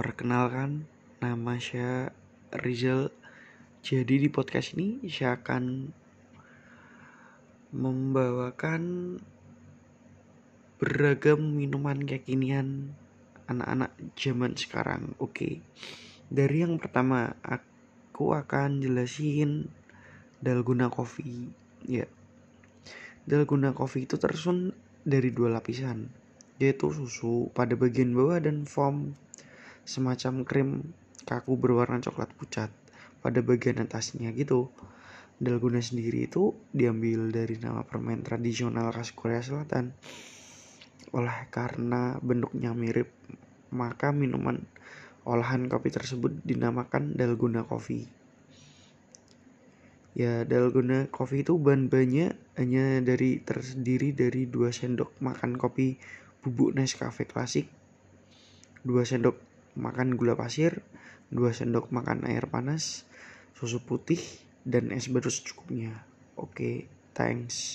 Perkenalkan, nama saya Rizal. Jadi di podcast ini saya akan membawakan beragam minuman kekinian anak-anak zaman sekarang. Oke. Dari yang pertama, aku akan jelasin Dalgona Coffee. Ya. Dalgona Coffee itu tersusun dari dua lapisan, yaitu susu pada bagian bawah dan foam semacam krim kaku berwarna coklat pucat pada bagian atasnya gitu. Dalgona sendiri itu diambil dari nama permen tradisional khas Korea Selatan. Oleh karena bentuknya mirip, maka minuman olahan kopi tersebut dinamakan Dalgona Coffee. Ya, Dalgona Coffee itu bahan-bahannya hanya dari terdiri dari 2 sendok makan kopi bubuk Nescafe klasik, 2 sendok makan gula pasir, 2 sendok makan air panas, susu putih, dan es batu secukupnya. Oke, thanks.